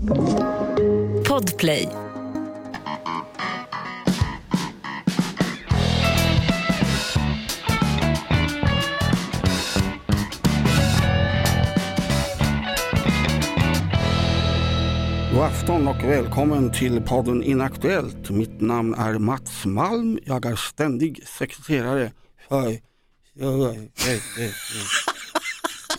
Podplay. God afton och välkommen till podden Inaktuellt. Mitt namn är Mats Malm. Jag är ständig sekreterare för...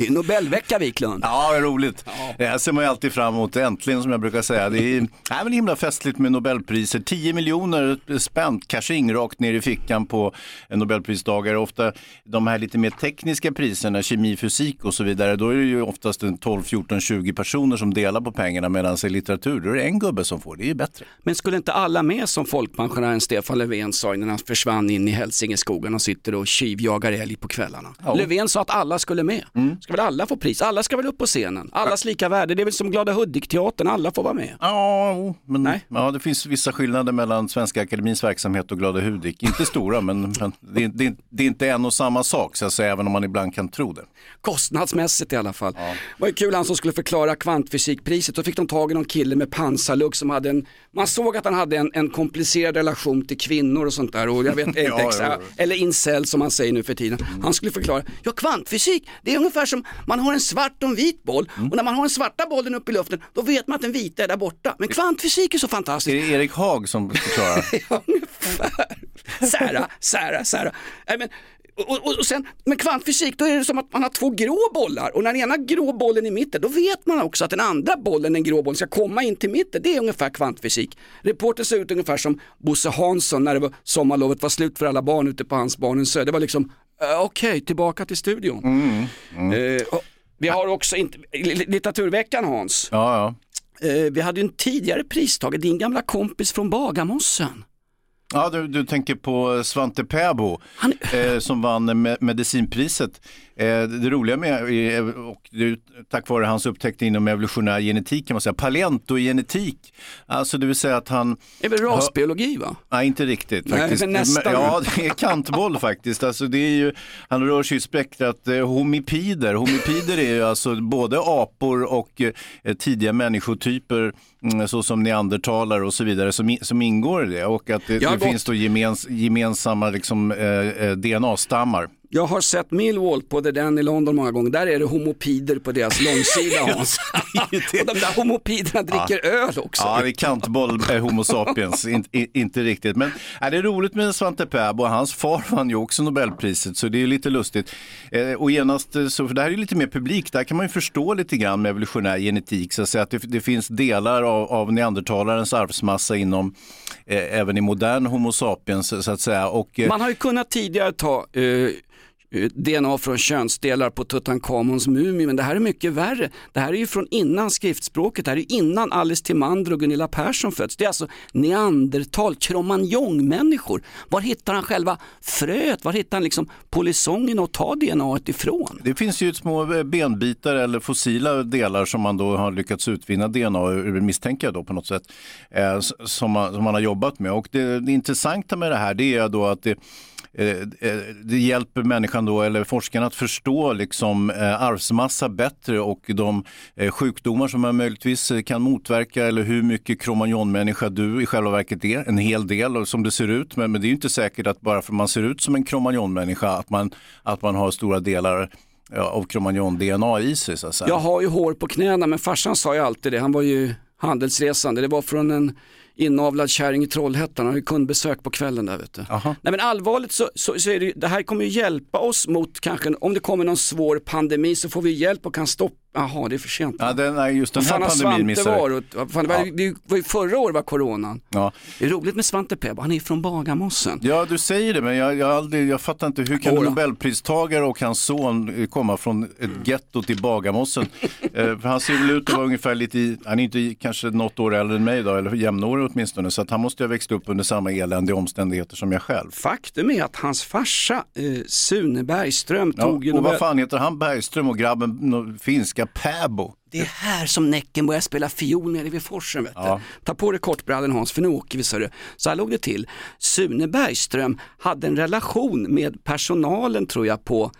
Det är Nobelvecka Wiklund. Ja, det är roligt. Det här ser man ju alltid fram emot, äntligen som jag brukar säga. Det är, nej, men himla festligt med Nobelpriser. 10 miljoner spänt cashing rakt ner i fickan på Nobelpristagare. Ofta de här lite mer tekniska priserna, kemi, fysik och så vidare, då är det ju oftast en 12, 14, 20 personer som delar på pengarna medan i litteratur, då är det en gubbe som får. Det är ju bättre. Men skulle inte alla med som folkpensionären Stefan Löfven sa när han försvann in i Hälsingeskogen och sitter och tjuvjagar älg på kvällarna? Ja. Löfven sa att alla skulle med. Ska väl alla få pris? Alla ska väl upp på scenen? Allas lika värde. Det är väl som Glada Hudik-teatern, alla får vara med. Ja, men Nej. ja, det finns vissa skillnader mellan Svenska Akademins verksamhet och Glada Hudik. Inte stora, men, men det, är- det, det är inte en och samma sak, så att säga, även om man ibland kan tro det. Kostnadsmässigt i alla fall. Det var ju kul han som skulle förklara kvantfysikpriset. Då fick de tag i någon kille med pansarlugg som hade en, man såg att han hade en, en komplicerad relation till kvinnor och sånt där. Och jag vet inte Ja, exakt, ja, ja. eller incel som man säger nu för tiden. Han skulle förklara, ja kvantfysik det är ungefär som man har en svart och en vit boll och när man har den svarta bollen uppe i luften då vet man att den vita är där borta. Men kvantfysik är så Är fantastiskt. det Erik Haag som förklarar? Ja, ungefär. Sära, sära, sära. Men, och, och, och sen, men kvantfysik, då är det som att man har två grå bollar och när den ena grå bollen är i mitten, då vet man också att den andra bollen, den grå bollen, ska komma in till mitten. Det är ungefär kvantfysik. Reporter ser ut ungefär som Bosse Hansson när det var, sommarlovet var slut för alla barn ute på hans barnens ö. Det var liksom, eh, okej, tillbaka till studion. Eh, och vi har också inte, li- litteraturveckan Hans, Ja, ja. eh, vi hade en tidigare pristagare, din gamla kompis från Bagarmossen. Ja, du, du tänker på Svante Pääbo Han- eh, som vann me- medicinpriset. Eh, det roliga med, eh, och tack vare hans upptäckter inom evolutionär genetik kan man säga, paleogenetik. Alltså det vill säga att han, Det är väl rasbiologi va? nej inte riktigt Nej, faktiskt. men nästan. ja, det är kantboll faktiskt. Alltså det är ju, han rör sig i spektrat eh, homipider. Homipider är ju alltså både apor och tidiga människotyper mm, såsom neandertalare och så vidare som, som ingår i det. Och att det, det finns då gemens, gemensamma liksom, eh, DNA-stammar. Jag har sett Millwall på The Den i London många gånger. Där är det homopider på deras långsida. Hans. och de där homopiderna dricker öl också. Ja, det är kantboll eh, Homo sapiens, In, i- inte riktigt. Men äh, det är roligt med Svante Pääbo, hans far vann ju också Nobelpriset så det är lite lustigt. Eh, och genast, eh, så, för det här är lite mer publik, där kan man ju förstå lite grann med evolutionär genetik, så att, säga, att det, det finns delar av, av neandertalarens arvsmassa inom, eh, även i modern Homo sapiens så att säga. Och, eh, Man har ju kunnat tidigare ta eh, Eh, DNA från könsdelar på Tutankhamons mumie, men det här är mycket värre. Det här är ju från innan skriftspråket, det här är innan Alice Timander och Gunilla Persson föds. Det är alltså neandertal, cromagnon-människor. Var hittar han själva fröet? Var hittar han liksom polisongen och tar DNA ifrån? Det finns ju små eh, benbitar eller fossila delar som man då har lyckats utvinna DNA ur, misstänker jag då på något sätt, eh, som, man, som man har jobbat med. Och det, det intressanta med det här det är då att det, Eh, eh, det hjälper människan då, eller forskarna att förstå liksom, eh, arvsmassa bättre och de sjukdomar som man möjligtvis kan motverka eller hur mycket kromagnonmänniska du i själva verket är. En hel del som det ser ut, men, men det är ju inte säkert att bara för att man ser ut som en kromagnonmänniska att man, att man har stora delar ja, av kromagnon-DNA i sig. Så att säga. Jag har ju hår på knäna men farsan sa ju alltid det, han var ju handelsresande, det var från en inavlad kärring i Trollhättan, han hade ju kundbesök på kvällen där vet du. Aha. Nej men allvarligt så, så, så är det det här kommer ju hjälpa oss mot kanske, om det kommer någon svår pandemi så får vi hjälp och kan stoppa, jaha det är för sent. Ja, den, nej, just den fan här har pandemin missade? Vad Fan, det, var, det var ju förra året var coronan. Ja. Det är roligt med Svante Pääbo, han är från Bagarmossen. ja, du säger det, men jag, jag, aldrig, jag fattar inte hur kan en nobelpristagare och hans son eh, komma från ett getto till Bagarmossen? eh, han ser väl ut att vara ungefär lite, i, han är inte i- kanske något år äldre än mig då, eller jämnårig åtminstone, så att han måste ha växt upp under samma eländiga omständigheter som jag själv. Faktum är att hans farsa eh, Sune Bergström Ja, tog ju och Nobel... vad fan heter han Bergström och grabben no, finska Pääbo? Det är här som Näcken börjar spela fiol nere vid forsen. Vet. Ja. Ta på dig kortbrallen Hans, för nu åker vi. Du. så här låg det till. Sune Bergström hade en relation med personalen tror jag på,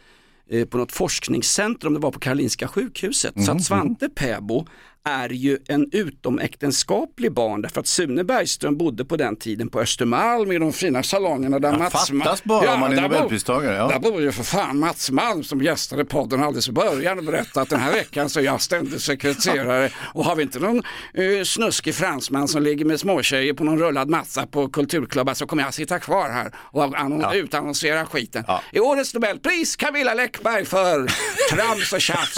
eh, på något forskningscentrum, det var på Karolinska sjukhuset. Så att Svante Pääbo är ju en utomäktenskaplig barn därför att Sune Bergström bodde på den tiden på Östermalm i de fina salongerna där Ja, Mats Malm... fattas bara om man är Nobelpristagare, ja. Där bor ju för fan Mats Malm som gästade podden alldeles i början och berättade att den här veckan så är jag ständig sekreterare och har vi inte någon uh, snuskig fransman som ligger med småtjejer på någon rullad matta på kulturklubbar så kommer jag sitta kvar här och annon- utannonsera skiten. Ja. I årets Nobelpris Camilla Läckberg för trams och tjafs.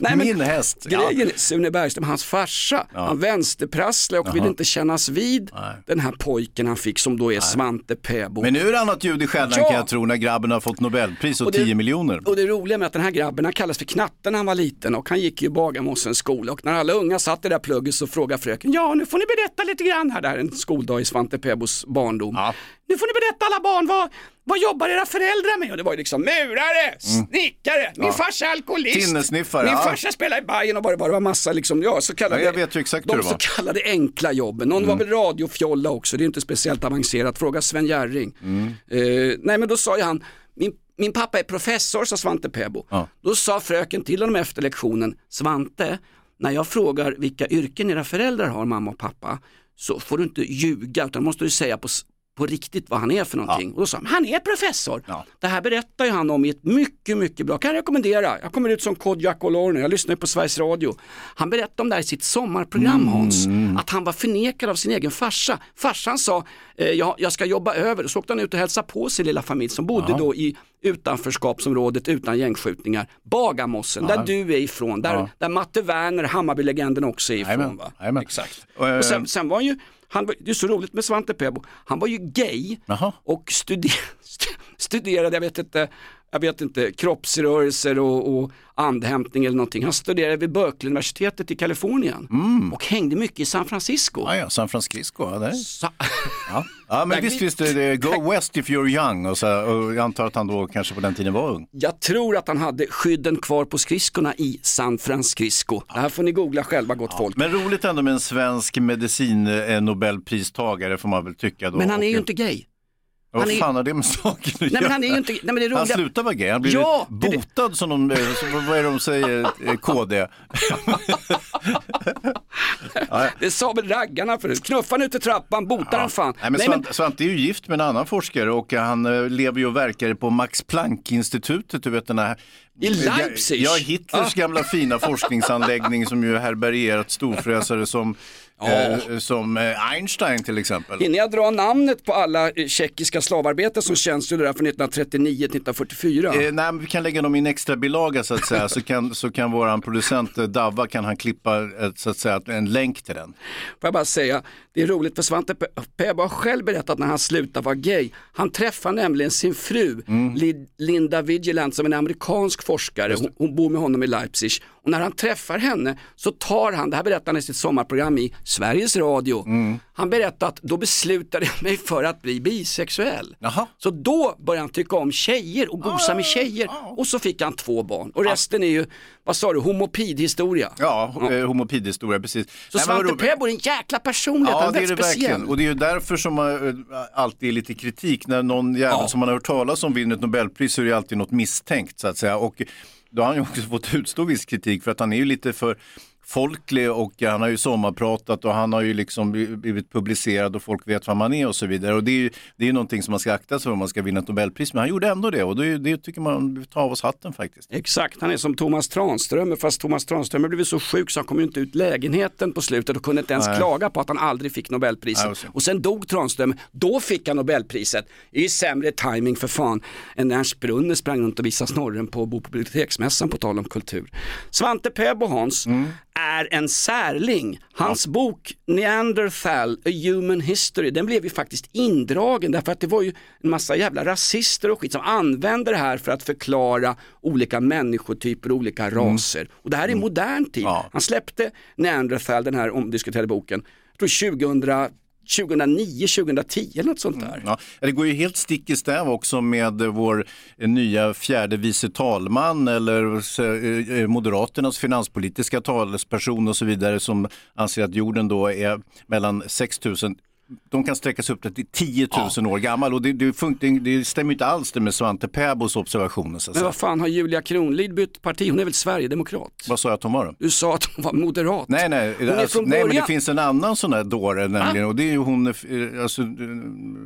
Nej, men- Min häst. Ja. Grejen är, Sune Bergström, hans farsa, han vänsterprasslade och ville inte kännas vid Nej. den här pojken han fick som då är Svante Pääbo. Men nu är det annat ljud i skällan Ja. kan jag tro när grabben har fått Nobelpris och, Och det- 10 miljoner. Och det roliga med att den här grabben han kallas för Knatte när han var liten och han gick ju i Bagarmossens skola och när alla unga satt i det där plugget så frågade fröken, ja nu får ni berätta lite grann här, det här är en skoldag i Svante Pääbos barndom. Ja. Nu får ni berätta alla barn, vad, vad jobbar era föräldrar med? Och det var ju liksom murare, snickare, min farsa är alkoholist, Mm. Tinnesniffare, min ja. farsa spelar i Bajen och bara, bara var massa liksom, ja, så kallade, Ja, jag vet ju exakt de hur det så var. Mm. kallade enkla jobben. Någon var väl radiofjolla också, det är inte speciellt avancerat, fråga Sven Jerring. Mm. Eh, nej men då sa ju han, min, min pappa är professor, sa Svante Pääbo. Ja. Då sa fröken till honom efter lektionen, Svante, när jag frågar vilka yrken era föräldrar har, mamma och pappa, så får du inte ljuga utan måste du säga på, på riktigt vad han är för någonting. Och då sa han, han är professor. Ja. Det här berättar ju han om i ett mycket, mycket bra, kan jag rekommendera. Jag kommer ut som Kodjak och Lorne, jag lyssnar ju på Sveriges Radio. Han berättade om det här i sitt sommarprogram Hans, att han var förnekad av sin egen farsa. Farsan sa, eh, jag, jag ska jobba över, så åkte han ut och hälsade på sin lilla familj som bodde då i utanförskapsområdet utan gängskjutningar. Bagarmossen, där du är ifrån, där, Ja. där Matte Werner, Hammarbylegenden också är ifrån. Va? jajamän. Exakt. Eh, Och sen, sen var han ju, han, var- det är så roligt med Svante Pääbo, han var ju gay Jaha. och studer, studerade, jag vet inte, jag vet inte, kroppsrörelser och, och andhämtning eller någonting. Han studerade vid Berkeley-universitetet i Kalifornien och hängde mycket i San Francisco. Mm. Ja, ja, San Francisco. Ja, där. Sa- Ja. ja, men visst, vi- visst, det go west if you're young och, så, och jag antar att han då kanske på den tiden var ung. Jag tror att han hade skydden kvar på skridskorna i San Francisco. Det här får ni googla själva gott folk. Men roligt ändå med en svensk medicin-nobelpristagare får man väl tycka då. Men han är ju inte gay. Vad han är- fan har det med saken att Nej men göra? han är ju inte, nej men det är Han slutar vara gay, han blir Ja, är det. botad som de, eh, som- vad är det de säger, eh, KD. Det sa väl raggarna förut. Knuffa han ut i trappan, bota den fan. Nej, men Svante, Svante är ju gift med en annan forskare och han eh, lever ju och verkar på Max Planck-institutet, du vet den här I Leipzig? Ja, Hitlers Ah. gamla fina forskningsanläggning som ju härbärgerat storfräsare som, eh, som eh, Einstein till exempel. Hinner jag dra namnet på alla eh, tjeckiska slavarbetare som tjänstgjorde där från 1939 till 1944? Eh, nej, vi kan lägga dem i en extra bilaga så att säga, så kan, så kan våran producent Davva kan han klippa så att säga, en länk till den. Får jag bara säga, det är roligt för Svante Pe- Pääbo har själv berättat när han slutade vara gay. Han träffade nämligen sin fru Mm. Li- Linda Vigilant som är en amerikansk forskare. Hon, hon bor med honom i Leipzig. Och när han träffar henne så tar han, det här berättar han i sitt sommarprogram i Sveriges Radio. Mm. Han berättar att då beslutade jag mig för att bli bisexuell. Jaha. Så då började han tycka om tjejer och gosa med tjejer. Och så fick han två barn. Och resten är ju, vad sa du, homopidhistoria. Ja, ja. homopidhistoria, precis. Så Nej, Svante? Pääbo är en jäkla personlighet, han Ja, är det är det speciell. verkligen. Och det är ju därför som man eh, alltid är lite kritik. När någon jävel Ja. som man har hört talas om vinner ett Nobelpris så är det alltid något misstänkt så att säga. Och då har han ju också fått utstå viss kritik för att han är ju lite för folklig och han har ju sommarpratat och han har ju liksom blivit publicerad och folk vet vem man är och så vidare. Och det är ju det är någonting som man ska akta sig för om man ska vinna ett Nobelpris. Men han gjorde ändå det och det, det tycker man tar av oss hatten faktiskt. Exakt, han är som Thomas Tranströmer fast Thomas Tranströmer blev så sjuk så han kom ju inte ut lägenheten på slutet och kunde inte ens Nej. klaga på att han aldrig fick Nobelpriset. Nej, och sen dog Tranströmer, då fick han Nobelpriset. Det är ju sämre timing för fan än när Ernst Brunner sprang runt och visade snorren på Bo på biblioteksmässan på tal om kultur. Svante Pääbo Hans är en särling. Hans bok Neanderthal, A Human History, den blev ju faktiskt indragen därför att det var ju en massa jävla rasister och skit som använde det här för att förklara olika människotyper och olika raser. Och det här är modern tid. Ja. Han släppte Neanderthal, den här omdiskuterade boken, jag tror 2000, 2009, 2010 eller något sånt där. Ja, det går ju helt stick i stäv också med vår nya fjärde vice talman eller eh, Moderaternas finanspolitiska talesperson och så vidare som anser att jorden då är mellan 6 000 de kan sträcka sig upp till 10 000 år gammal och det, det, funkar, det stämmer inte alls det med Svante Pääbos observationer. Så Men vad fan har Julia Kronlid bytt parti? Hon är väl Sverigedemokrat? Vad sa jag att hon var då? Du sa att hon var moderat. Nej, nej, Hon är alltså, nej men det finns en annan sån där dåre nämligen och det är ju hon, eh, alltså, eh,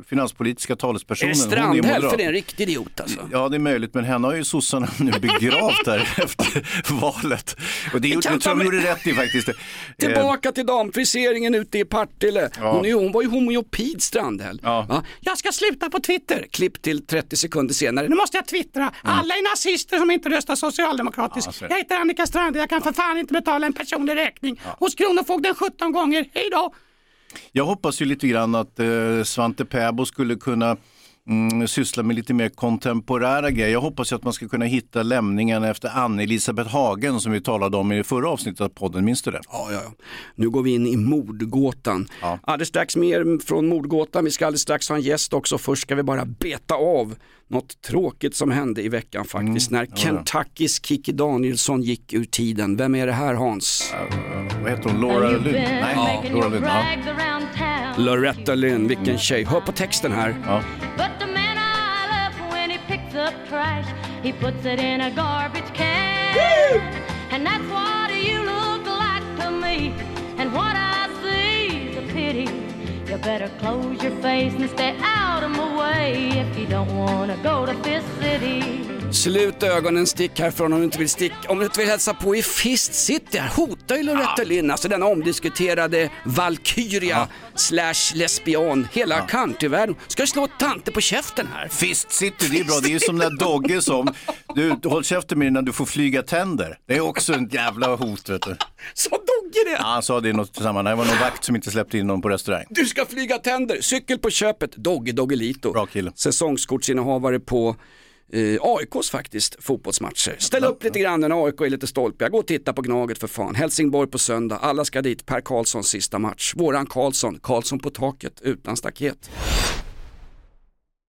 finanspolitiska Är talespersonen. det hon är Strandhäll? moderat. För det är en riktig idiot alltså. Ja det är möjligt men henne har ju sossarna nu begravt här efter valet. Och det, det tror jag ta de gjorde rätt i faktiskt. Eh, Tillbaka till damfriseringen ute i Partille. Hon, är, hon var ju homoopid Strandhäll. Ja. Va? Jag ska sluta på Twitter. Klipp till 30 sekunder senare. Nu måste jag twittra. Alla är nazister som inte röstar socialdemokratiskt. Ja, jag heter Annika Strandhäll. Jag kan för fan inte betala en personlig räkning hos Kronofogden 17 gånger. Hej då! Jag hoppas ju lite grann att eh, Svante Pääbo skulle kunna mm, syssla med lite mer kontemporära grejer. Jag hoppas ju att man ska kunna hitta lämningen efter Ann-Elisabeth Hagen som vi talade om i det förra avsnittet av podden. Minns du det? Ja, ja, ja. Nu går vi in i mordgåtan. Ja. Alldeles strax mer från mordgåtan. Vi ska alldeles strax ha en gäst också. Först ska vi bara beta av något tråkigt som hände i veckan faktiskt. När Kentuckys Kikki Danielsson gick ur tiden. Vem är det här Hans? Vad heter hon? Laura Lund? Nej, Laura Lund. Ja. Loretta Lynn, vilken tjej. Hör på texten här. Ja. But the man I love when he picks up trash, he puts it in a garbage can. And that's what you look like to me. And what I see's a pity. You better close your face and stay out of my way if you don't wanna go to Fist City. Slut ögonen, stick härifrån om du inte vill sticka. Om du inte vill hälsa på i Fist City. Här hotar ju Loretta Lynn, alltså denna omdiskuterade Valkyria slash lesbian. Hela countryvärlden. Ska jag slå tanter på käften här? Fist City, det är bra. Det är som när Dogge som, du håll käften med dig när du får flyga tänder. Det är också en jävla hot vet du. Så Dogge det! Ja, han sa det i något sammanhang. Det var någon vakt som inte släppte in någon på restaurang. Du ska flyga tänder, cykel på köpet, Dogge Doggelito. Bra kille. Säsongskortsinnehavare på eh, AIKs faktiskt fotbollsmatcher. Ställ upp lite grann när AIK är lite stolpiga. Gå och titta på Gnaget för fan. Helsingborg på söndag, alla ska dit. Per Karlssons sista match. Våran Karlsson, Karlsson på taket utan staket.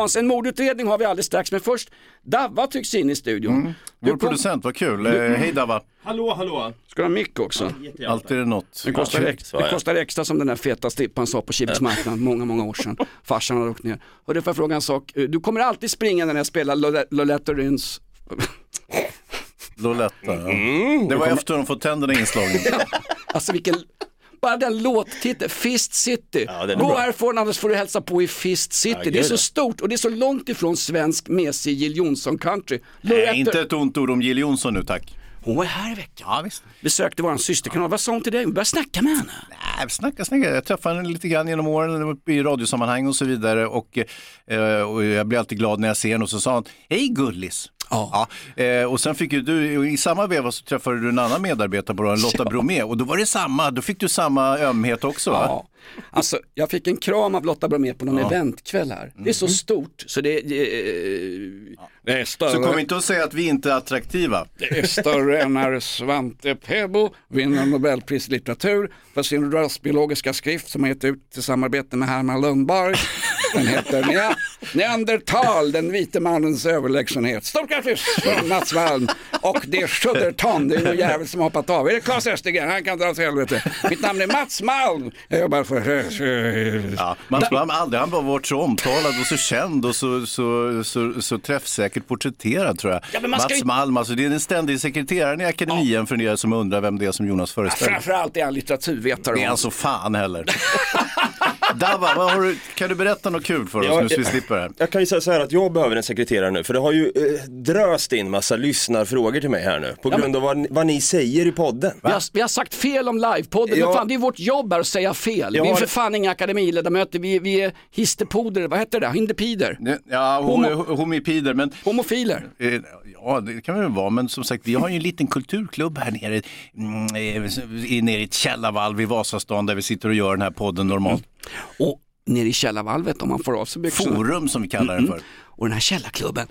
Hans, en mordutredning har vi alldeles strax, men först Davva tycks in i studion. Vår kom- producent, vad kul. Eh, hej Dava. Hallå, hallå. Ska du ha mick också? Alltid är det något. Det kostar, Ja, ex- så är det kostar extra som den där feta strippan sa på chipsmarknaden många, många år sedan. Farsan hade åkt ner. Och det får jag fråga en sak. Du kommer alltid springa när jag spelar Lole- Loletta Ryns Loletta. Ja. Det var efter de fått tänderna inslagna. Alltså vilken bara den låttiteln, Fist City. Ja, Gå härifrån annars får du hälsa på i Fist City. Ja, det är så ja. stort och det är så långt ifrån svensk mesig Jill Johnson country. Nej, inte ett ont ord om Jill Johnson nu tack. Hon var här i veckan. Ja, visst. Besökte våran systerkanal. Vad sa hon till dig? Vi började snacka med henne. Nej, snacka, snacka. Jag träffade henne lite grann genom åren i radiosammanhang och så vidare och, eh, och jag blir alltid glad när jag ser henne och så sa hon, hej gullis. Ja. Ja, eh, och sen fick ju du, i samma veva så träffade du en annan medarbetare på Lotta Bromé och då var det samma, då fick du samma ömhet också va? Ja. Alltså, jag fick en kram av Lotta Bromé på någon eventkväll här. Det är så stort så det, det, det är större. Så kom inte att säga att vi inte är attraktiva. Det är större än när Svante Pääbo vinner Nobelpris i litteratur för sin rasbiologiska skrift som har gett ut i samarbete med Herman Lundberg. Den heter Nea- Neandertal, den vite mannens överlägsenhet. Stort grattis från Mats Malm och det är Sudderton, det är någon jävel som har hoppat av. Är det Claes Östergren? Han kan dra åt helvete. Mitt namn är Mats Malm. Jag jobbar. Ja, Mats Malm, aldrig, han varit så omtalad och så känd och så, så, så, så träffsäkert porträtterad tror jag. Ja, men man ska Mats ju- Malm, alltså det är den ständige sekreteraren i akademin för er som undrar vem det är som Jonas föreställer. Framförallt är han litteraturvetare. Det är han så fan heller. Dava, vad har du, kan du berätta något kul för oss Ja, nu så vi jag- slipper det här? Jag kan ju säga så här att jag behöver en sekreterare nu, för det har ju eh, dröst in massa lyssnarfrågor till mig här nu, på grund av vad, vad ni säger i podden. Vi har, vi har sagt fel om livepodden, Ja. men fan det är vårt jobb här att säga fel. Jag Vi är för fan inga akademiledamöter, vi, vi är histepoder, vad heter det? Hindepider? Ja, Homo- homipider, men Homofiler? Eh, Ja, det kan det väl vara, men som sagt, vi har ju en liten kulturklubb här nere, mm, eh, i- nere i ett källarvalv i Vasastan där vi sitter och gör den här podden normalt. Och nere i källarvalvet om man får av sig byxorna. Forum som vi kallar den för. Och den här källarklubben,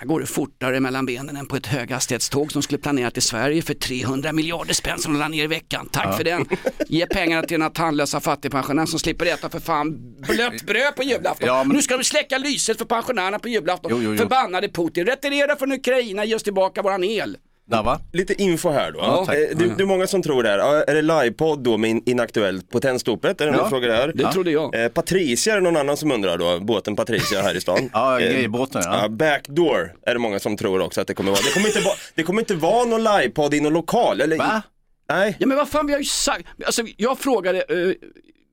där går det fortare mellan benen än på ett höghastighetståg som skulle planerat i Sverige för 300 miljarder spänn som de la ner i veckan. Tack för den. Ge pengarna till den här tandlösa fattigpensionären som slipper äta för fan blött bröd på julafton. Ja, men- Nu ska de släcka lyset för pensionärerna på julafton. Jo, jo, jo. Förbannade Putin, retirera från Ukraina, ge oss tillbaka våran el. Dava? Lite info här då. Ja, tack. Eh, det, det är många som tror det här. Är det livepodd då med in- Inaktuellt på Tennstopet? Är det någon som frågar det här? Det trodde jag. Eh, Patricia är det någon annan som undrar då, båten Patricia här i stan. Ja, Eh, gayebåten ja. Backdoor är det många som tror också att det kommer vara. Det kommer inte vara, det kommer inte vara någon livepodd i någon lokal. Eller, Va? Nej. Ja men vad fan vi har ju sagt, alltså jag frågade uh,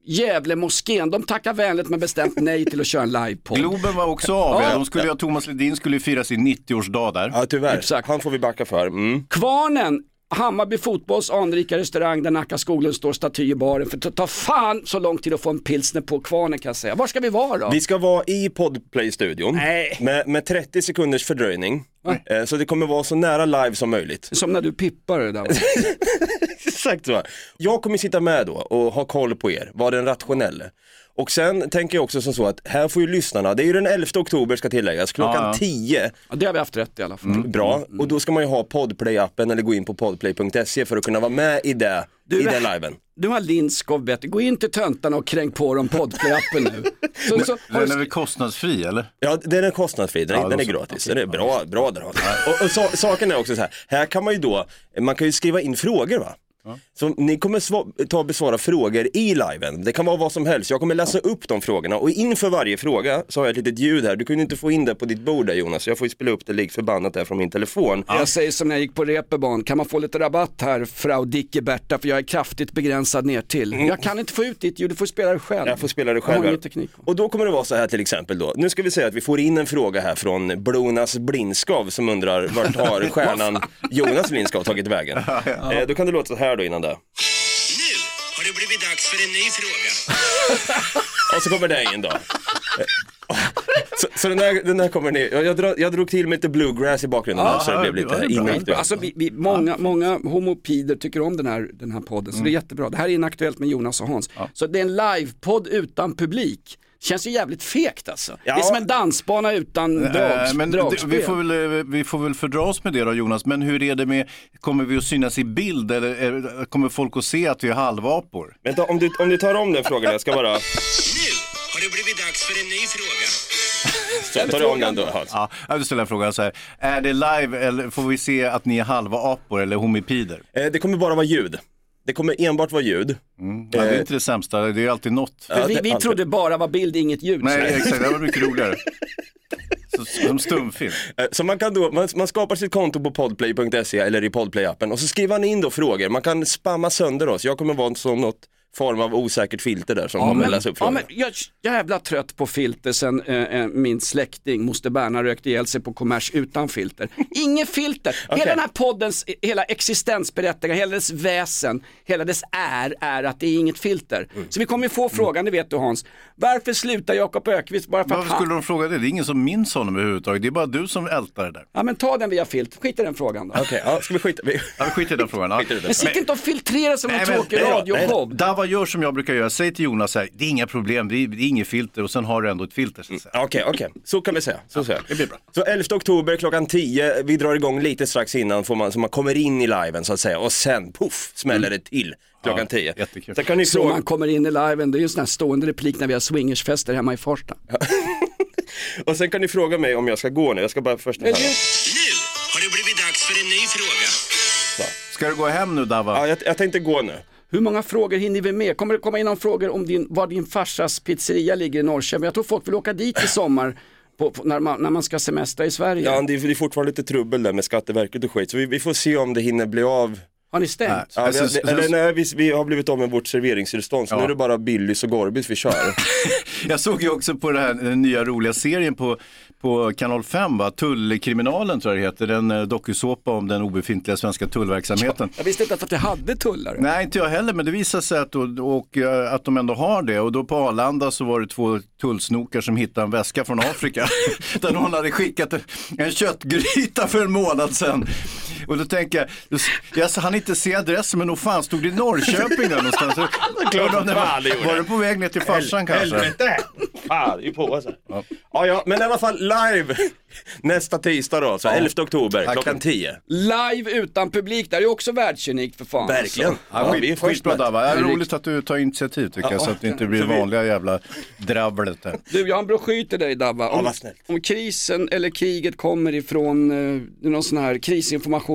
Gävle moskén, de tackar vänligt men bestämt nej till att köra en livepodd. Globen var också av, Ja. de skulle ju, Thomas Ledin skulle ju fira sin 90-årsdag där. Ja tyvärr, Exakt. han får vi backa för. Mm. Kvarnen, Hammarby fotbolls anrika restaurang där Nacka skolan står staty i baren. För det tar fan så lång tid att få en pilsner på Kvarnen kan jag säga. Var ska vi vara då? Vi ska vara i Podplay-studion Nej. med, med 30 sekunders fördröjning. Eh, så det kommer vara så nära live som möjligt. Som när du pippar det där. Exakt så. Jag kommer sitta med då och ha koll på er, vara den rationelle. Och sen tänker jag också som så att här får ju lyssnarna, det är ju den 11 oktober ska tilläggas, klockan Ja, ja. 10. Ja, det har vi haft rätt i alla fall. Bra, och då ska man ju ha Podplay-appen eller gå in på podplay.se för att kunna vara med i det, Du, i den liven. Du har Lindskov bättre, gå in till töntarna och kränk på dem Podplay-appen nu. Så, så, har Den du, är väl kostnadsfri eller? Ja, den är kostnadsfri, den, är- Ja, den är gratis, den är bra, bra där. Och, och sa, saken är också så här, här kan man ju då, man kan ju skriva in frågor va? Så ni kommer ta och besvara frågor i liven. Det kan vara vad som helst. Jag kommer läsa upp de frågorna och inför varje fråga så har jag ett litet ljud här. Du kunde inte få in det på ditt bord där Jonas, så jag får ju spela upp det lik förbannat där från min telefon. Jag säger som när jag gick på Reeperbahn, kan man få lite rabatt här Frau Dicke-Berta för jag är kraftigt begränsad ner till. Jag kan inte få ut ditt ljud, du får spela det själv. Jag får spela det själv. Och då kommer det vara så här till exempel då. Nu ska vi säga att vi får in en fråga här från Blonas Blindskav som undrar vart har stjärnan Jonas Blindskav tagit vägen? Eh, då kan det låta så här då innan det. Nu har det blivit dags för en ny fråga. Och så kommer det in då. Så, så den, här, den här kommer ner. Jag, jag, dra, jag drog till med lite bluegrass i bakgrunden här, så det blev lite inaktuellt. Alltså, vi, vi, många, många homopider tycker om den här, den här podden, så det är jättebra. Det här är inaktuellt med Jonas och Hans. Så det är en livepodd utan publik. Känns ju jävligt fegt alltså. Ja. Det är som en dansbana utan Eh, drags, men det, dragspel. vi, får väl, eh, vi får väl fördra oss med det då Jonas, men hur är det med, kommer vi att synas i bild eller är, kommer folk att se att vi är halvapor? Vänta, om du, om du tar om den frågan, jag ska bara... Nu har det blivit dags för en ny fråga. Så, tar du om den då Hans? Ja, jag vill ställa en fråga så här, är det live eller får vi se att ni är halva apor eller homipider? Eh, det kommer bara vara ljud. Det kommer enbart vara ljud. Ja, det är inte det sämsta, det är alltid något. Ja, vi, det- vi alltid. trodde bara var bild, inget ljud. Nej, Så- exakt, det var mycket roligare. Som stumfilm. Eh, Så man kan då, man, man skapar sitt konto på podplay.se eller i podplay-appen och så skriver man in då frågor. Man kan spamma sönder oss. Jag kommer vara som något form av osäkert filter där som Ja, kommer men, läsa upp ja, men jag är jävla trött på filter sen eh, eh, min släkting moster Berna rökte ihjäl sig på kommers utan filter. Inget filter. Hela den här poddens hela existensberättigande, hela dess väsen, hela dess är, är att det är inget filter. Mm. Så vi kommer ju få frågan, det vet du Hans, varför slutar Jakob Ökvist bara för att Varför han... skulle de fråga det? Det är ingen som minns honom överhuvudtaget. Det är bara du som ältar det där. Ja men ta den via filter, skit i den frågan då. Okej, ja, ska vi skita? Ja, vi skiter i den frågan. Ja. Men sitt inte och filtrera som en tråkig radioshow. Gör som jag brukar göra, säg till Jonas här, det är inga problem, det är, det är inget filter och sen har du ändå ett filter. Så säga. Okej, okej, så kan vi säga. Så, säga. Det blir bra. så 11 oktober klockan 10, vi drar igång lite strax innan får man, så man kommer in i liven så att säga och sen puff smäller det till klockan Ja, 10. jättekul. Sen kan ni Så fråga... man kommer in i liven, det är ju en sån här stående replik när vi har swingersfester hemma i Farsta. Och sen kan ni fråga mig om jag ska gå nu, jag ska bara först. Nu har det blivit dags för en ny fråga. Ska du gå hem nu Dava? Ja, jag, jag tänkte gå nu. Hur många frågor hinner vi med? Kommer det komma in någon frågor om din, var din farsas pizzeria ligger i Norrköping? Jag tror folk vill åka dit i sommar på, på, när, man, när man ska semestra i Sverige. Ja, det är, det är fortfarande lite trubbel där med Skatteverket och skit, så vi, vi får se om det hinner bli av. Har ni stängt? Nej. Ja, vi, Alltså, har- sen- eller nej, vi, vi har blivit av med vårt serveringstillstånd, så Ja. nu är det bara Billys och Gorbis vi kör. Jag såg ju också på den, här, den nya roliga serien på, på kanal 5, va? Tullkriminalen tror jag det heter, den eh, dokusåpa om den obefintliga svenska tullverksamheten. Jag visste inte att jag hade tullare. Nej, inte jag heller, men det visade sig att, och, och, eh, att de ändå har det. Och då på Arlanda så var det två tullsnokar som hittade en väska från Afrika. där någon hade skickat en, en köttgryta för en månad sedan. Och då tänker jag, jag hann inte se adressen, men nog fan stod det i Norrköping där någonstans. klart Undrar om det fan det var, gjorde. var det på väg ner till farsan kanske? Helvete! Fan, det är på alltså. Ja. ja, men i alla fall live nästa tisdag då, så 11 oktober klockan 10. Live utan publik, där är ju också världsunikt för fan. Verkligen. Alltså. Ja, Ja, vi är skitbra. Dava, det är roligt att du tar initiativ tycker jag, så att det inte blir Så vi- vanliga jävla dravlet där. Du, jag har en broschyr till dig Dabba. Om, om krisen eller kriget kommer ifrån eh, någon sån här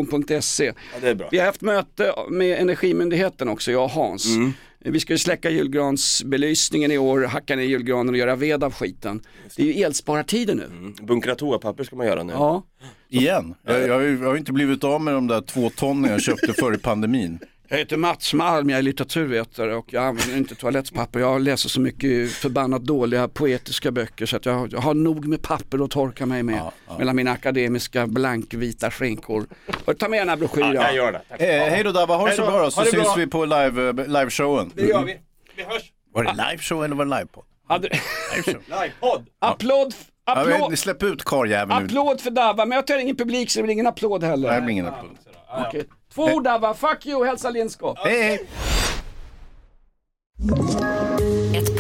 krisinformation.se. Ja. Vi har haft möte med Energimyndigheten också, jag och Hans. Mm. Vi ska ju släcka julgransbelysningen i år, hacka ner julgranen och göra ved av skiten. Det är ju elsparartider nu. Mm. Bunkra toapapper ska man göra nu. Ja. Igen, jag, jag, har ju- jag har ju inte blivit av med de där två tonnen jag köpte före pandemin. Jag heter Mats Malm, jag är litteraturvetare och jag använder inte toalettpapper. Jag läser så mycket förbannat dåliga poetiska böcker så att jag, jag har nog med papper att torka mig med mellan mina akademiska blankvita skinkor. Och ta med den här broschyren. Ja, jag gör det. Tack. Eh, hej då Dabba, ha det så då. bra så syns bra. vi på live, eh, liveshowen. Det gör vi. Vi hörs. Var det liveshow eller var det livepodd? Hade... Livepodd. applåd, Ja, men applåd, släpp ut karljäveln nu. applåd för Dabba, men jag tar ingen publik så det blir ingen applåd heller. Nej, det blir ingen applåd. Okej. Två ord fuck you, hälsa Lindskog. Hej, hej.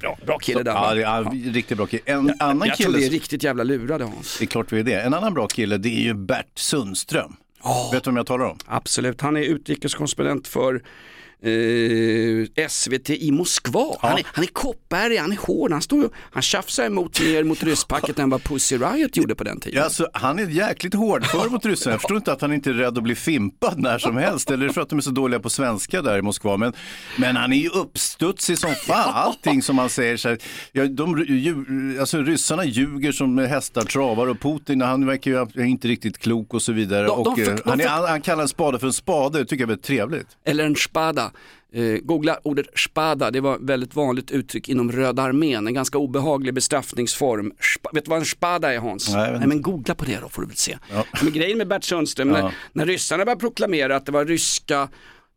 Bra, bra kille Ja, Dabba. det är riktigt bra kille. En annan Jag tror kille, det är riktigt jävla lurade Hans. det är klart vi är det. En annan bra kille, det är ju Bert Sundström. Vet du vem jag talar om? Absolut, han är utrikeskorrespondent för eh, SVT i Moskva. Han, är, han är koppärg, han är hård, han, står, han tjafsar emot mer mot rysspacket än vad Pussy Riot gjorde på den tiden. Ja, alltså, han är jäkligt hårdför mot ryssarna. Jag förstår inte att han inte är rädd att bli fimpad när som helst. Eller för att de är så dåliga på svenska där i Moskva. Men, men han är ju uppstudsig som fan. Allting som han säger. Så här, ja, de, ju, alltså, ryssarna ljuger som hästar travar och Putin han verkar ju inte riktigt klok och så vidare. De- de och, eh, han, är, han, han kallar en spade för en spade. Det tycker jag är väldigt trevligt. Eller en spada. Eh, googla ordet spada, det var ett väldigt vanligt uttryck inom Röda armén, en ganska obehaglig bestraffningsform. Spa, vet du vad en spada är Hans? Nej, Nej men googla på det då får du väl se. Men grejen med Bert Sundström, Ja. när, när ryssarna började proklamera att det var ryska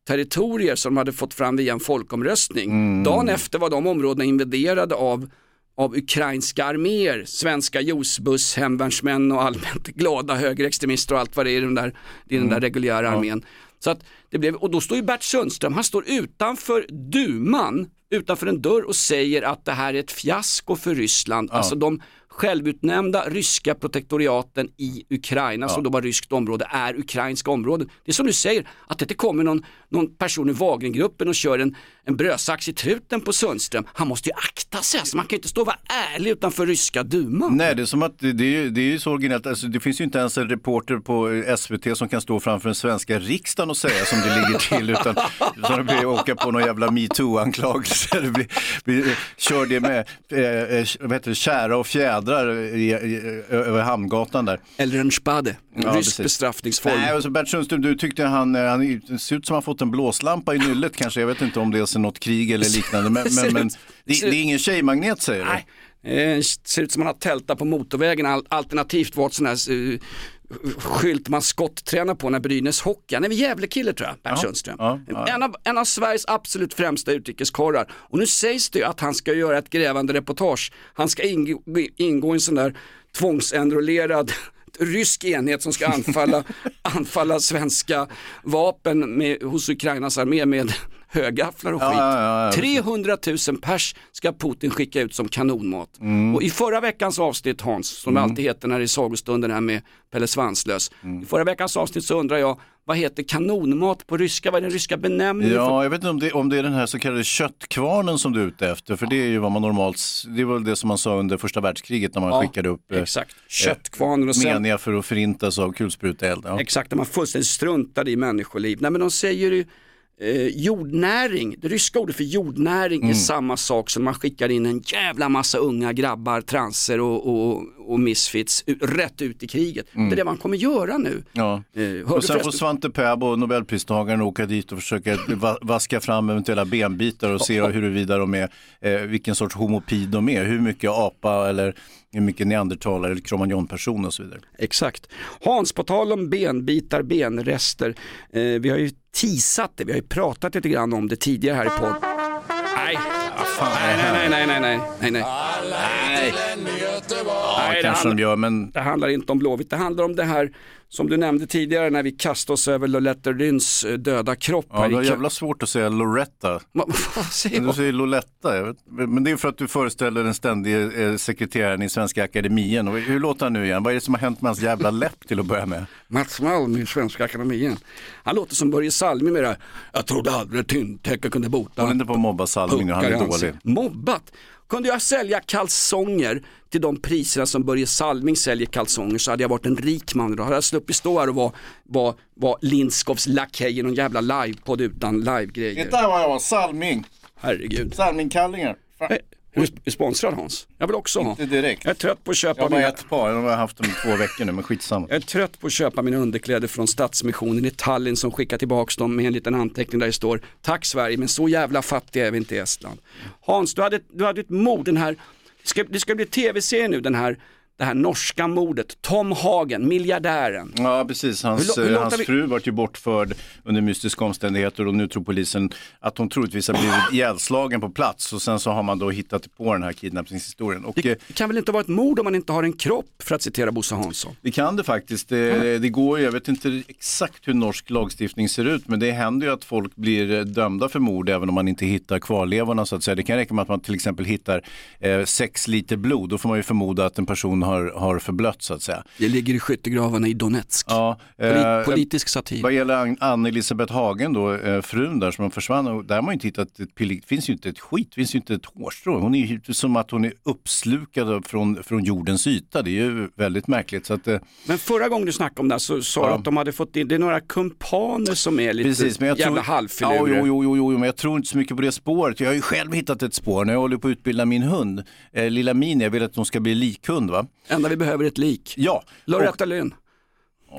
territorier som de hade fått fram via en folkomröstning. Mm. Dagen efter var de områdena invaderade av av ukrainska arméer, svenska Josbuss, hemvärnsmän och allmänt glada högerextremister och allt vad det är i den där, i den där Mm. reguljära armén. Så att det blev, och då står ju Bert Sundström, han står utanför duman, utanför en dörr och säger att det här är ett fiasko för Ryssland. Alltså de självutnämnda ryska protektoriaten i Ukraina som då var ryskt område är ukrainska områden. Det är som du säger, att det inte kommer någon, någon person i Wagnergruppen och kör en, en brödsax i truten på Sundström. Han måste ju akta sig, alltså, man kan ju inte stå och vara ärlig utanför ryska duman. Nej, det är som att det, det, är, ju- det är ju så originellt. Alltså, det finns ju inte ens en reporter på SVT som kan stå framför den svenska riksdagen och säga som det ligger till. Utan, utan blir åka på någon jävla metoo-anklagelse. Blir, kör det med eh, eh, vad heter det, kära och fjädrar i, i, över Hamngatan där. Eller en spade, en Ja, rysk precis. bestraffningsform. Nej, och så Bert Sundström, du tyckte han, eh, han det ser ut som han fått en blåslampa i nyllet kanske. Jag vet inte om det är något krig eller liknande. Men, men, men det, det är ingen tjejmagnet säger du? Nej, eh, ser ut som man har tältat på motorvägen al- alternativt varit sån här uh, skylt man skotttränar på när Brynäs Hockey. Han är väl Gävlekille tror jag, Bert Ja, Sundström. ja, ja. En, av, en av Sveriges absolut främsta utrikeskorrar. Och nu sägs det ju att han ska göra ett grävande reportage. Han ska ingå, ingå i en sån där tvångsenrollerad rysk enhet som ska anfalla, anfalla svenska vapen med, hos Ukrainas armé med högafflar och skit. ja, ja, ja. 300 000 pers ska Putin skicka ut som kanonmat. Mm. Och i förra veckans avsnitt Hans, som det alltid heter när det är sagostunden här med Pelle Svanslös. Mm. I förra veckans avsnitt så undrar jag, vad heter kanonmat på ryska? Vad är den ryska benämningen? för- Ja, jag vet inte om det, om det är den här så kallade köttkvarnen som du är ute efter. För det är ju vad man normalt, det var väl det som man sa under första världskriget när man Ja, skickade upp eh, exakt. Köttkvarnen och sen- meniga för att förintas av kulspruteeld. Ja. Exakt, när man fullständigt struntade i människoliv. Nej men de säger ju eh, jordnäring, det ryska ordet för jordnäring är Mm. samma sak som man skickar in en jävla massa unga grabbar, transer och, och, och misfits rätt ut i kriget. Mm. Det är det man kommer göra nu. Ja. Eh, Och sen får Svante Pääbo, nobelpristagaren, åka dit och försöka va- vaska fram eventuella benbitar och se huruvida de är, eh, vilken sorts homopid de är, hur mycket apa eller hur mycket neandertalare eller cromagnon-person och så vidare. Exakt. Hans, på tal om benbitar, benrester. Eh, vi har ju teasat det, vi har ju pratat lite grann om det tidigare här i podd. Nej, nej, nej, nej, nej, nej, nej, nej. Nej. Ja, Nej, det kanske de handlar- gör, men Det handlar inte om Blåvitt, det handlar om det här som du nämnde tidigare när vi kastade oss över Loletta Ryns eh, döda kropp. ja, här det var jävla svårt att säga Loretta. Säger Du säger Loletta, men det är för att du föreställer den ständige eh, sekreteraren i Svenska Akademien. Och hur låter han nu igen? Vad är det som har hänt med hans jävla läpp till att börja med? Mats Malm i Svenska Akademien. Han låter som Börje Salming med det här. Jag trodde aldrig tynntäcke kunde bota. Håll inte på att mobba Salming nu, han är dålig. Mobbat? Kunde jag sälja kalsonger till de priserna som Börje Salming säljer kalsonger så hade jag varit en rik man. Då hade jag sluppit stå här och vara var, var Lindskovs lakej i någon jävla livepodd utan livegrejer. Titta vad jag var, Salming. Herregud. Salmingkallingar. Fan. Är du sponsrad Hans? Jag vill också ha. Inte direkt. Jag är trött på att köpa Jag har bara mina... ett par, jag har haft dem i två veckor nu, men skitsamma. Jag är trött på att köpa mina underkläder från Stadsmissionen i Tallinn som skickar tillbaka dem med en liten anteckning där det står Tack Sverige, men så jävla fattiga är vi inte i Estland. Hans, du hade, du hade ett mord, den här, det ska, det ska bli tv-serie nu, den här, det här norska mordet. Tom Hagen, miljardären. Ja, precis. Hans, Hur hur eh, hans vi- fru vart ju bortförd under mystiska omständigheter och nu tror polisen att hon troligtvis har blivit ihjälslagen på plats och sen så har man då hittat på den här kidnappningshistorien. Och, eh, Det kan väl inte vara ett mord om man inte har en kropp, för att citera Bosse Hansson. Det kan det faktiskt. Det, det går ju, jag vet inte exakt hur norsk lagstiftning ser ut, men det händer ju att folk blir eh, dömda för mord även om man inte hittar kvarlevorna så att säga. Det kan räcka med att man till exempel hittar eh, sex liter blod, då får man ju förmoda att en person har, har förblött så att säga. Det ligger i skyttegravarna i Donetsk. Ja, Polit- eh, politisk satir. Vad gäller Ann- Ann-Elisabeth Hagen då, eh, frun där som försvann, och där har man ju inte hittat ett det finns ju inte ett skit, finns ju inte ett hårstrå. Hon är ju som att hon är uppslukad från, från jordens yta. Det är ju väldigt märkligt. Så att, eh, Men förra gången du snackade om det så sa du Ja. att de hade fått in, det är några kumpaner som är lite Precis, men jag jävla tror, halvfilurer. ja, jo, jo, jo, jo, men jag tror inte så mycket på det spåret. Jag har ju själv hittat ett spår när jag håller på att utbilda min hund. Eh, lilla Mini, jag vill att hon ska bli likhund va? Enda vi behöver är ett lik. Ja. Loretta Lynn.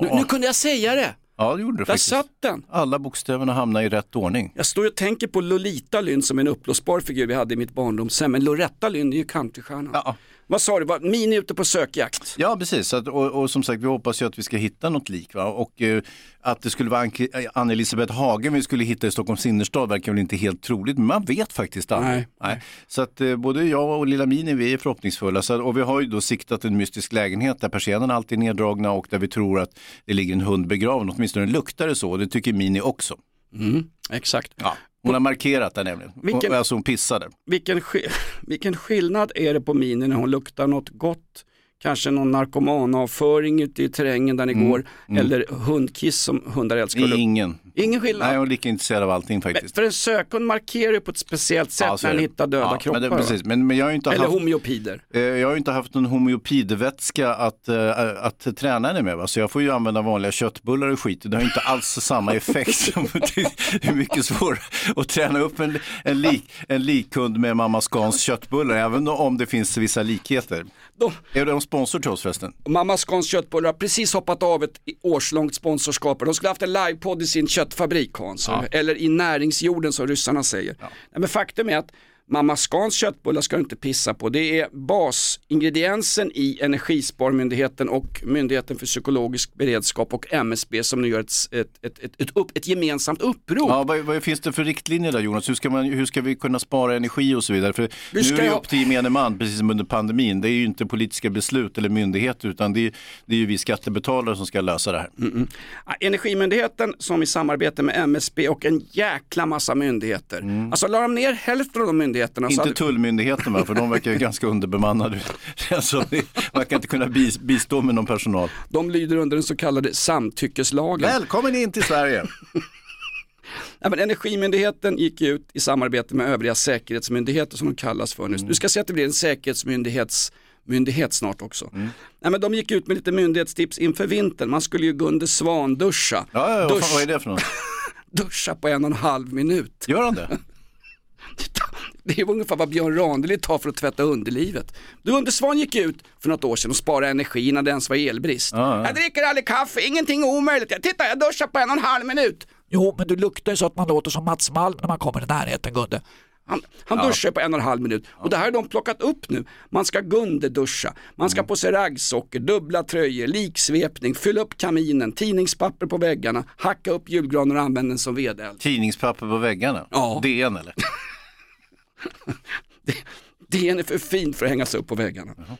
Nu, nu kunde jag säga det. Ja, det gjorde du Där faktiskt. satt den. Alla bokstäverna hamnar i rätt ordning. Jag står och tänker på Lolita Lynn som en uppblåsbar figur vi hade i mitt barndomshem. Men Loretta Lynn är ju countrystjärnan. Ja. Vad sa du, Mini ute på sökjakt? Ja, precis. Att, och, och som sagt, vi hoppas ju att vi ska hitta något lik. Va? Och eh, att det skulle vara eh, Ann-Elisabeth Hagen vi skulle hitta i Stockholms innerstad verkar väl inte helt troligt, men man vet faktiskt aldrig. Nej. Så att eh, både jag och lilla Mini, vi är förhoppningsfulla. Så, och vi har ju då siktat en mystisk lägenhet där persiennerna alltid är neddragna och där vi tror att det ligger en hund begraven. Åtminstone luktar det så, och det tycker Mini också. Mm, exakt. Ja. Hon har markerat det nämligen. Vilken- Hon, alltså hon pissade. Vilken, vilken skillnad är det på Mini när hon luktar något gott? Kanske någon narkomanavföring ute i terrängen där ni går. Eller hundkiss som hundar älskar. Ingen. Ingen skillnad. Nej, hon är lika intresserad av allting faktiskt. För en sökhund markerar ju på ett speciellt sätt Ja, när är den hittar döda Ja, kroppar. Men, det, precis. Men, men jag har inte Eller haft... homeopider. Eh, Jag har ju inte haft någon homeopidvätska att, eh, att träna henne med. Va? Så jag får ju använda vanliga köttbullar och skit. Det har ju inte alls samma effekt. som det är mycket svårare att träna upp en, en, lik, en likhund med mamma Scans köttbullar. Även om det finns vissa likheter. De, Är de sponsor till oss förresten? Mamma Scans köttbullar har precis hoppat av ett årslångt sponsorskap. De skulle haft en livepodd i sin köttfabrik Hans. Eller i näringsjorden som ryssarna säger. Nej, men faktum är att Mamma Scans köttbullar ska du inte pissa på. Det är basingrediensen i Energisparmyndigheten och Myndigheten för psykologisk beredskap och MSB som nu gör ett, ett, ett, ett, ett, upp, ett gemensamt upprop. Ja, vad, vad finns det för riktlinjer där Jonas? Hur ska, man, hur ska vi kunna spara energi och så vidare? För nu är det jag- upp till gemene man, precis som under pandemin. Det är ju inte politiska beslut eller myndigheter utan det är, det är ju vi skattebetalare som ska lösa det här. Ja, Energimyndigheten som i samarbete med MSB och en jäkla massa myndigheter. Alltså la de ner hälften av de myndigheterna så Inte hade, tullmyndigheten va? för de verkar ju ganska underbemannade. alltså, det verkar inte kunna bis- bistå med någon personal. de lyder under den så kallade samtyckeslagen. Välkommen in till Sverige! Ja, men Energimyndigheten gick ut i samarbete med övriga säkerhetsmyndigheter som de kallas för nu. Mm. Du ska se att det blir en säkerhetsmyndighets myndighet snart också. Nej, men de gick ut med lite myndighetstips inför vintern. Man skulle ju Gunde Svan duscha. Ja, ja, vad, Dusch, fan, vad är det för något? duscha på en och en halv minut. Gör han det? Det är ungefär vad Björn Ranelid tar för att tvätta underlivet. Gunde Svan gick ut för något år sedan och sparade energi när det ens var elbrist. Ja, ja. Jag dricker aldrig kaffe, ingenting är omöjligt. Jag- Titta, jag duschar på en och en halv minut. Jo, men du luktar ju så att man låter som Mats Malm när man kommer i närheten, Gunde. Han, han duschar på en och en halv minut och det här har de plockat upp nu. Man ska Gunde-duscha, man ska på sig raggsockor, dubbla tröjor, liksvepning, fylla upp kaminen, tidningspapper på väggarna, hacka upp julgranen och använda den som vedeld. Tidningspapper på väggarna? Ja. DN eller? DN är för fint för att hängas upp på väggarna. Nej,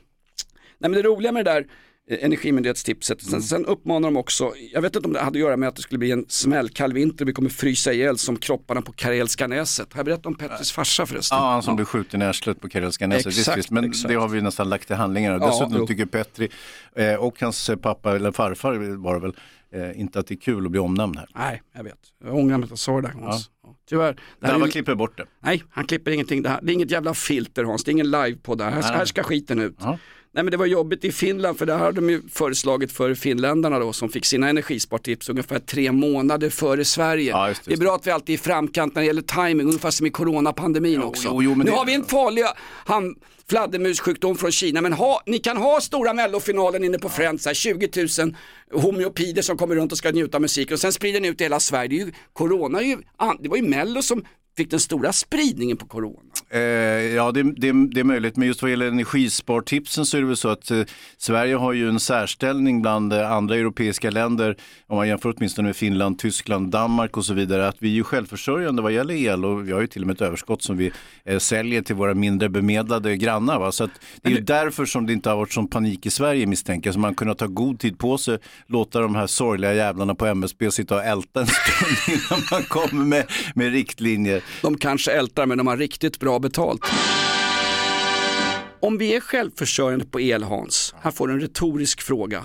men det roliga med det där eh, Energimyndighetstipset, sen, sen uppmanar de också, jag vet inte om det hade att göra med att det skulle bli en smällkall vinter, vi kommer frysa ihjäl som kropparna på Karelska näset. Har jag berättat om Petters farsa förresten? Ja, han som blev skjuten i arslet på Karelska näset. Visst, Exakt, visst, men exakt. det har vi nästan lagt till handlingarna. Ja, Dessutom jo. tycker Petri eh, och hans eh, pappa, eller farfar var det väl, eh, inte att det är kul att bli omnämnd här. Nej, jag vet. Jag ångrar mig att jag sa det där. Ja. Tyvärr. Dava ju- klipper bort det. Nej, han klipper ingenting. Det, här, det är inget jävla filter Hans, det är ingen live på det här. Här, här ska skiten ut. Ja. Nej men det var jobbigt i Finland för det hade de ju föreslagit för finländarna då som fick sina energispartips ungefär tre månader före Sverige. Ja, just det, det är just bra att vi alltid är i framkant när det gäller timing, ungefär som i coronapandemin Jo, också. jo, jo, nu det- har vi en farlig han, fladdermussjukdom från Kina men ha, ni kan ha stora mellofinalen inne på Friends, här, 20 000 homeopider som kommer runt och ska njuta av musik och sen sprider den ut i hela Sverige. Det, är ju, corona är ju, det var ju mello som fick den stora spridningen på corona. Eh, ja, det, det, det är möjligt, men just vad gäller energispartipsen så är det väl så att eh, Sverige har ju en särställning bland eh, andra europeiska länder, om man jämför åtminstone med Finland, Tyskland, Danmark och så vidare, att vi är ju självförsörjande vad gäller el och vi har ju till och med ett överskott som vi eh, säljer till våra mindre bemedlade grannar. Va? Så att det är ju därför som det inte har varit sån panik i Sverige misstänker jag, så man kunnat ta god tid på sig, låta de här sorgliga jävlarna på MSB sitta och älta en stund innan man kommer med, med riktlinjer. De kanske ältar men de har riktigt bra betalt. Om vi är självförsörjande på el Hans, här får du en retorisk fråga.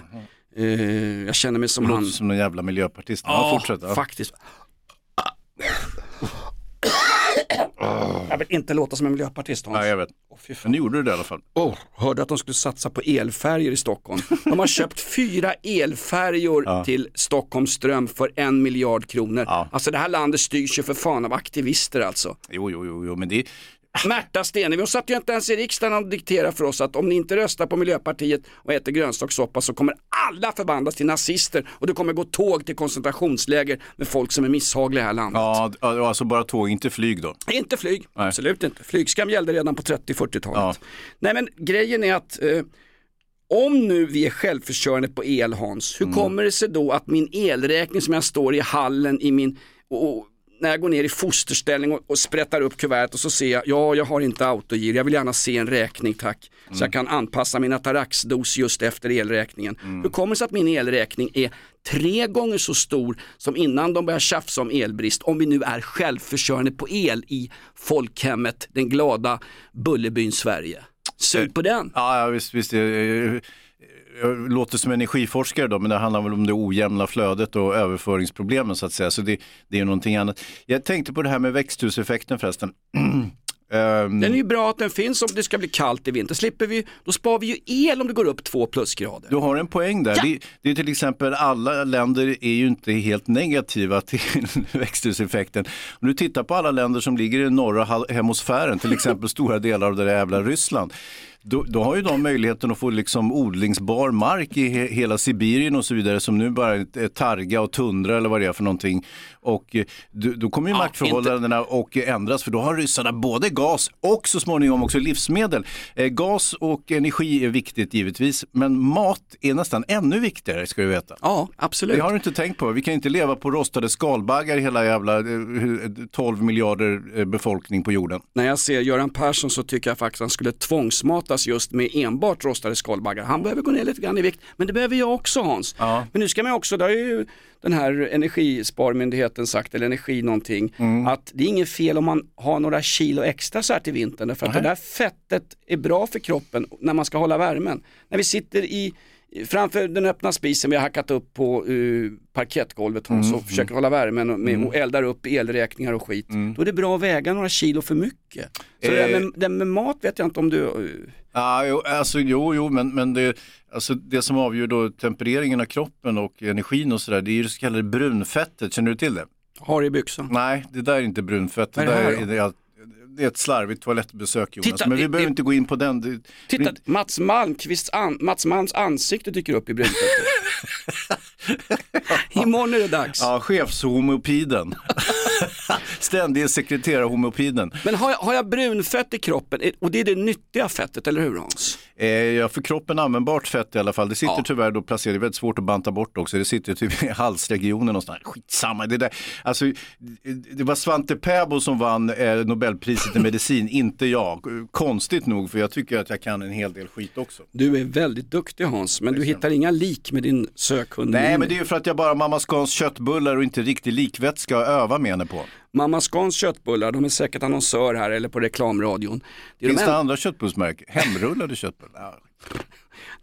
Eh, jag känner mig som Låter han. som någon jävla miljöpartist. Ja, fortsätt. Ja. faktiskt. Jag vill inte låta som en miljöpartist Hans. Ja, jag vet. fan. Men nu gjorde du det i alla fall. Oh, hörde att de skulle satsa på elfärger i Stockholm. De har köpt fyra elfärjor Ja. till Stockholms ström för en miljard kronor. Ja. Alltså det här landet styrs ju för fan av aktivister alltså. Jo, jo, jo, jo men det, Märta Stenevi, hon satt ju inte ens i riksdagen och dikterade för oss att om ni inte röstar på Miljöpartiet och äter grönsakssoppa så kommer alla förvandlas till nazister och det kommer gå tåg till koncentrationsläger med folk som är misshagliga i det här landet. ja, alltså bara tåg, inte flyg då. Inte flyg, Nej. absolut inte. Flygskam gällde redan på 30-40-talet. Ja. Nej men grejen är att eh, om nu vi är självförsörjande på el Hans, hur Mm. kommer det sig då att min elräkning som jag står i hallen i min, och, och, när jag går ner i fosterställning och, och sprättar upp kuvertet och så ser jag, ja jag har inte autogir, jag vill gärna se en räkning tack. Så jag kan anpassa min Atarax-dos just efter elräkningen. Hur kommer det sig att min elräkning är tre gånger så stor som innan de började tjafsa om elbrist, om vi nu är självförsörjande på el i folkhemmet, den glada Bullerbyn Sverige. Sug på den. Ja, ja visst, visst. Jag låter som energiforskare då, men det handlar väl om det ojämna flödet och överföringsproblemen så att säga. Så det, det är någonting annat. Jag tänkte på det här med växthuseffekten förresten. Ehm, Den är ju bra att den finns om det ska bli kallt i vinter. Slipper vi, då sparar vi ju el om det går upp två plusgrader. Du har en poäng där. Det, det är till exempel alla länder är ju inte helt negativa till växthuseffekten. Om du tittar på alla länder som ligger i norra hemisfären, till exempel stora delar av det där jävla Ryssland. Då, då har ju de möjligheten att få liksom odlingsbar mark i he, hela Sibirien och så vidare som nu bara är targa och tundra eller vad det är för någonting. Och eh, då, då kommer ju maktförhållandena och ändras för då har ryssarna både gas och så småningom också livsmedel. Eh, gas och energi är viktigt givetvis, men mat är nästan ännu viktigare ska du veta. Ja, absolut. Det har du inte tänkt på. Vi kan inte leva på rostade skalbaggar i hela jävla eh, hur- 12 miljarder eh, befolkning på jorden. När jag ser Göran Persson så tycker jag faktiskt att han skulle tvångsmatas just med enbart rostade skalbaggar. Han behöver gå ner lite grann i vikt, men det behöver jag också Hans. Ja. Men nu ska man också, det har ju den här energisparmyndigheten sagt, eller energi någonting, Mm. att det är inget fel om man har några kilo extra så här till vintern. För att det där fettet är bra för kroppen när man ska hålla värmen. När vi sitter i Framför den öppna spisen vi har hackat upp på uh, parkettgolvet Hans, Mm, och försöker hålla värmen och, med, Mm. och eldar upp elräkningar och skit. Då är det bra att väga några kilo för mycket. Så det, där Eh. med, det med mat vet jag inte om du... uh, Ja, jo, alltså, jo, jo men, men det, alltså, det som avgör då tempereringen av kroppen och energin och sådär, det är ju det så kallade brunfettet. Känner du till det? Har i byxan. Nej, det där är inte brunfett. Det, det där är, är, det är ett slarvigt toalettbesök Jonas. Titta, men vi behöver inte gå in på den. Det, Titta, Mats Malmqvists an, Mats Malms ansikte dyker upp i brunfettet. Imorgon är det dags. Ja, chefshomopiden. Ständig sekreterarhomopiden. Men har jag, har jag brunfett i kroppen, eh, och det är det nyttiga fettet, eller hur Hans? Eh, ja, för kroppen användbart fett i alla fall. Det sitter tyvärr då placerat, det är väldigt svårt att banta bort också. Det sitter typ i halsregionen någonstans. Skitsamma, det där. Alltså, det var Svante Pääbo som vann eh, Nobelpriset i medicin, inte jag. Konstigt nog, för jag tycker att jag kan en hel del skit också. Du är väldigt duktig Hans, men du hittar inga lik med din sökhund. Nej, men det är ju för att jag bara Mamma Scans köttbullar och inte riktig likvätska att öva med henne på. Mamma Scans köttbullar, de är säkert annonsör här eller på reklamradion. Det Finns de, det en, andra köttbullsmärken? Hemrullade köttbullar?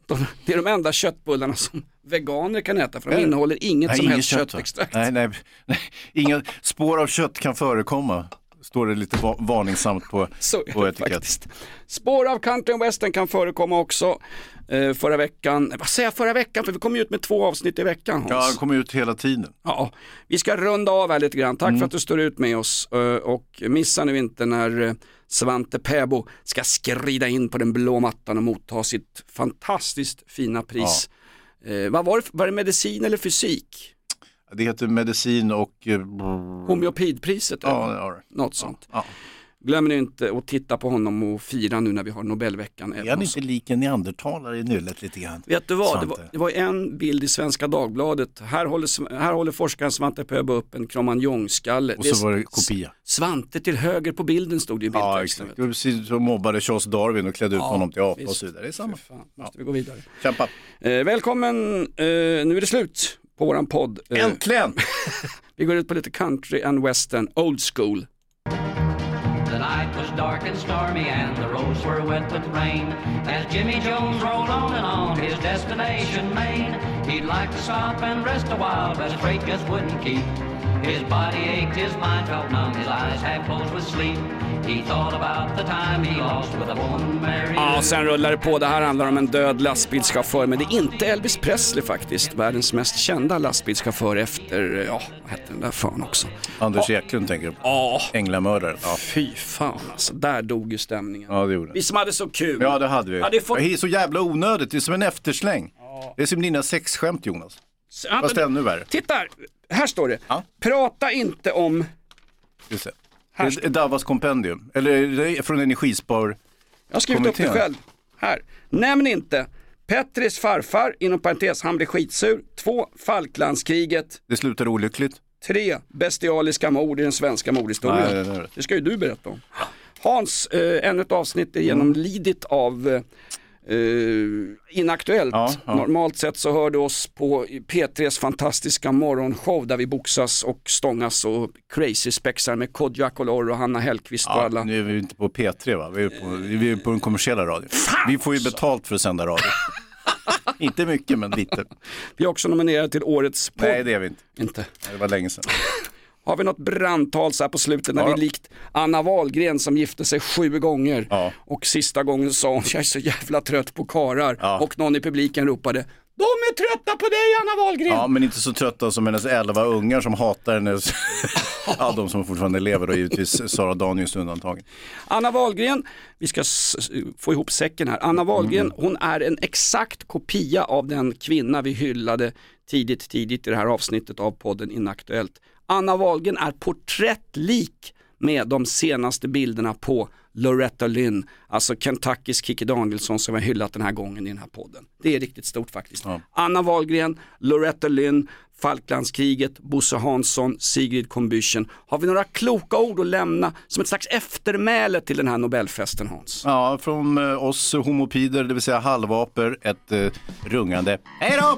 De, det är de enda köttbullarna som veganer kan äta för de innehåller inget Nej, som helst kött, köttextrakt. Nej, nej, nej, inga spår av kött kan förekomma. Står det lite va- varningssamt på, Så på det etikett. faktiskt. Spår av country and western kan förekomma också. Eh, förra veckan, vad säger jag förra veckan? För vi kommer ut med två avsnitt i veckan Hans. Ja, den kommer ut hela tiden. Ja, vi ska runda av här lite grann. Tack Mm. för att du står ut med oss eh, och missa nu inte när eh, Svante Pääbo ska skrida in på den blå mattan och motta sitt fantastiskt fina pris. Eh, vad var det, var det medicin eller fysik? Det heter medicin och... Homeopidpriset? Ja, det det. Något sånt. Ja. Glöm nu inte att titta på honom och fira nu när vi har Nobelveckan. Är han inte lik en neandertalare i nyllet lite grann? Vet du vad, det var, det var en bild i Svenska Dagbladet. Här håller, här håller forskaren Svante Pääbo upp en Cromagnon-skalle. Och så var det kopia. Svante till höger på bilden stod det i Ja, bildtexten. exakt. Det var precis som mobbade Charles Darwin och klädde ut Ja, honom till apa och så vidare. Det är samma. Fan, måste vi gå vidare. Kämpa. Eh, välkommen, eh, nu är det slut på våran podd. Eh, Äntligen! vi går ut på lite country and western, old school. Night was dark and stormy and the roads were wet with rain. As Jimmy Jones rolled on and on his destination Maine, he'd like to stop and rest a while, but his freight just wouldn't keep. His body ached, his mind felt numb, his eyes half closed with sleep. He thought about the time he lost with a woman Mary Ja, sen rullar det på. Det här handlar om en död lastbilschaufför, men det är inte Elvis Presley faktiskt. Världens mest kända lastbilschaufför efter, ja, vad hette den där fan också? Anders Eklund tänker du på. Ja. Änglamördaren. Ja. Fy fan alltså, där dog ju stämningen. ja, det gjorde Vi det. som hade så kul. Ja, det hade vi. Ja, det är fått... Det är så jävla onödigt. Det är som en eftersläng. Det är som dina sexskämt Jonas. Ja, Fast ännu värre. Titta här, här står det. Ja. Prata inte om... Just det. Här Det är Davas kompendium. Eller är det från Energispar. Jag har skrivit upp det själv. Här. Nämn inte Petris farfar, inom parentes, han blir skitsur. Två, Falklandskriget. Det slutar olyckligt. Tre bestialiska mord i den svenska mordhistorien. Nej, det är rätt. det ska ju du berätta om. Hans, eh, ännu ett avsnitt är genomlidit av eh, inaktuellt. Ja, ja. Normalt sett så hör du oss på P3s fantastiska morgonshow där vi boxas och stångas och crazy spexar med Kodjo Akolor och Hanna Hellquist och alla. nu är vi inte på P3 va? Vi är på, vi är på den kommersiella radion. Vi får ju betalt för att sända radio. inte mycket men lite. Vi är också nominerade till årets podd. Nej det är vi inte. Inte. Det var länge sedan. Har vi något brandtal så här på slutet när Ja. vi likt Anna Wahlgren som gifte sig sju gånger Ja. och sista gången sa hon jag är så jävla trött på karar Ja. och någon i publiken ropade de är trötta på dig Anna Wahlgren. Ja, men inte så trötta som hennes elva ungar som hatar hennes, ja de som fortfarande lever och givetvis Sara Danius undantagen. Anna Wahlgren, vi ska få ihop säcken här. Anna Wahlgren, Mm. hon är en exakt kopia av den kvinna vi hyllade tidigt, tidigt i det här avsnittet av podden Inaktuellt. Anna Wahlgren är porträttlik med de senaste bilderna på Loretta Lynn, alltså Kentuckys Kikki Danielsson som har hyllat den här gången i den här podden. Det är riktigt stort faktiskt. Anna Wahlgren, Loretta Lynn, Falklandskriget, Bosse Hansson, Sigrid Combüchen. Har vi några kloka ord att lämna som ett slags eftermäle till den här Nobelfesten Hans? Ja, från eh, oss homopider, det vill säga halvaper, ett eh, rungande hej då!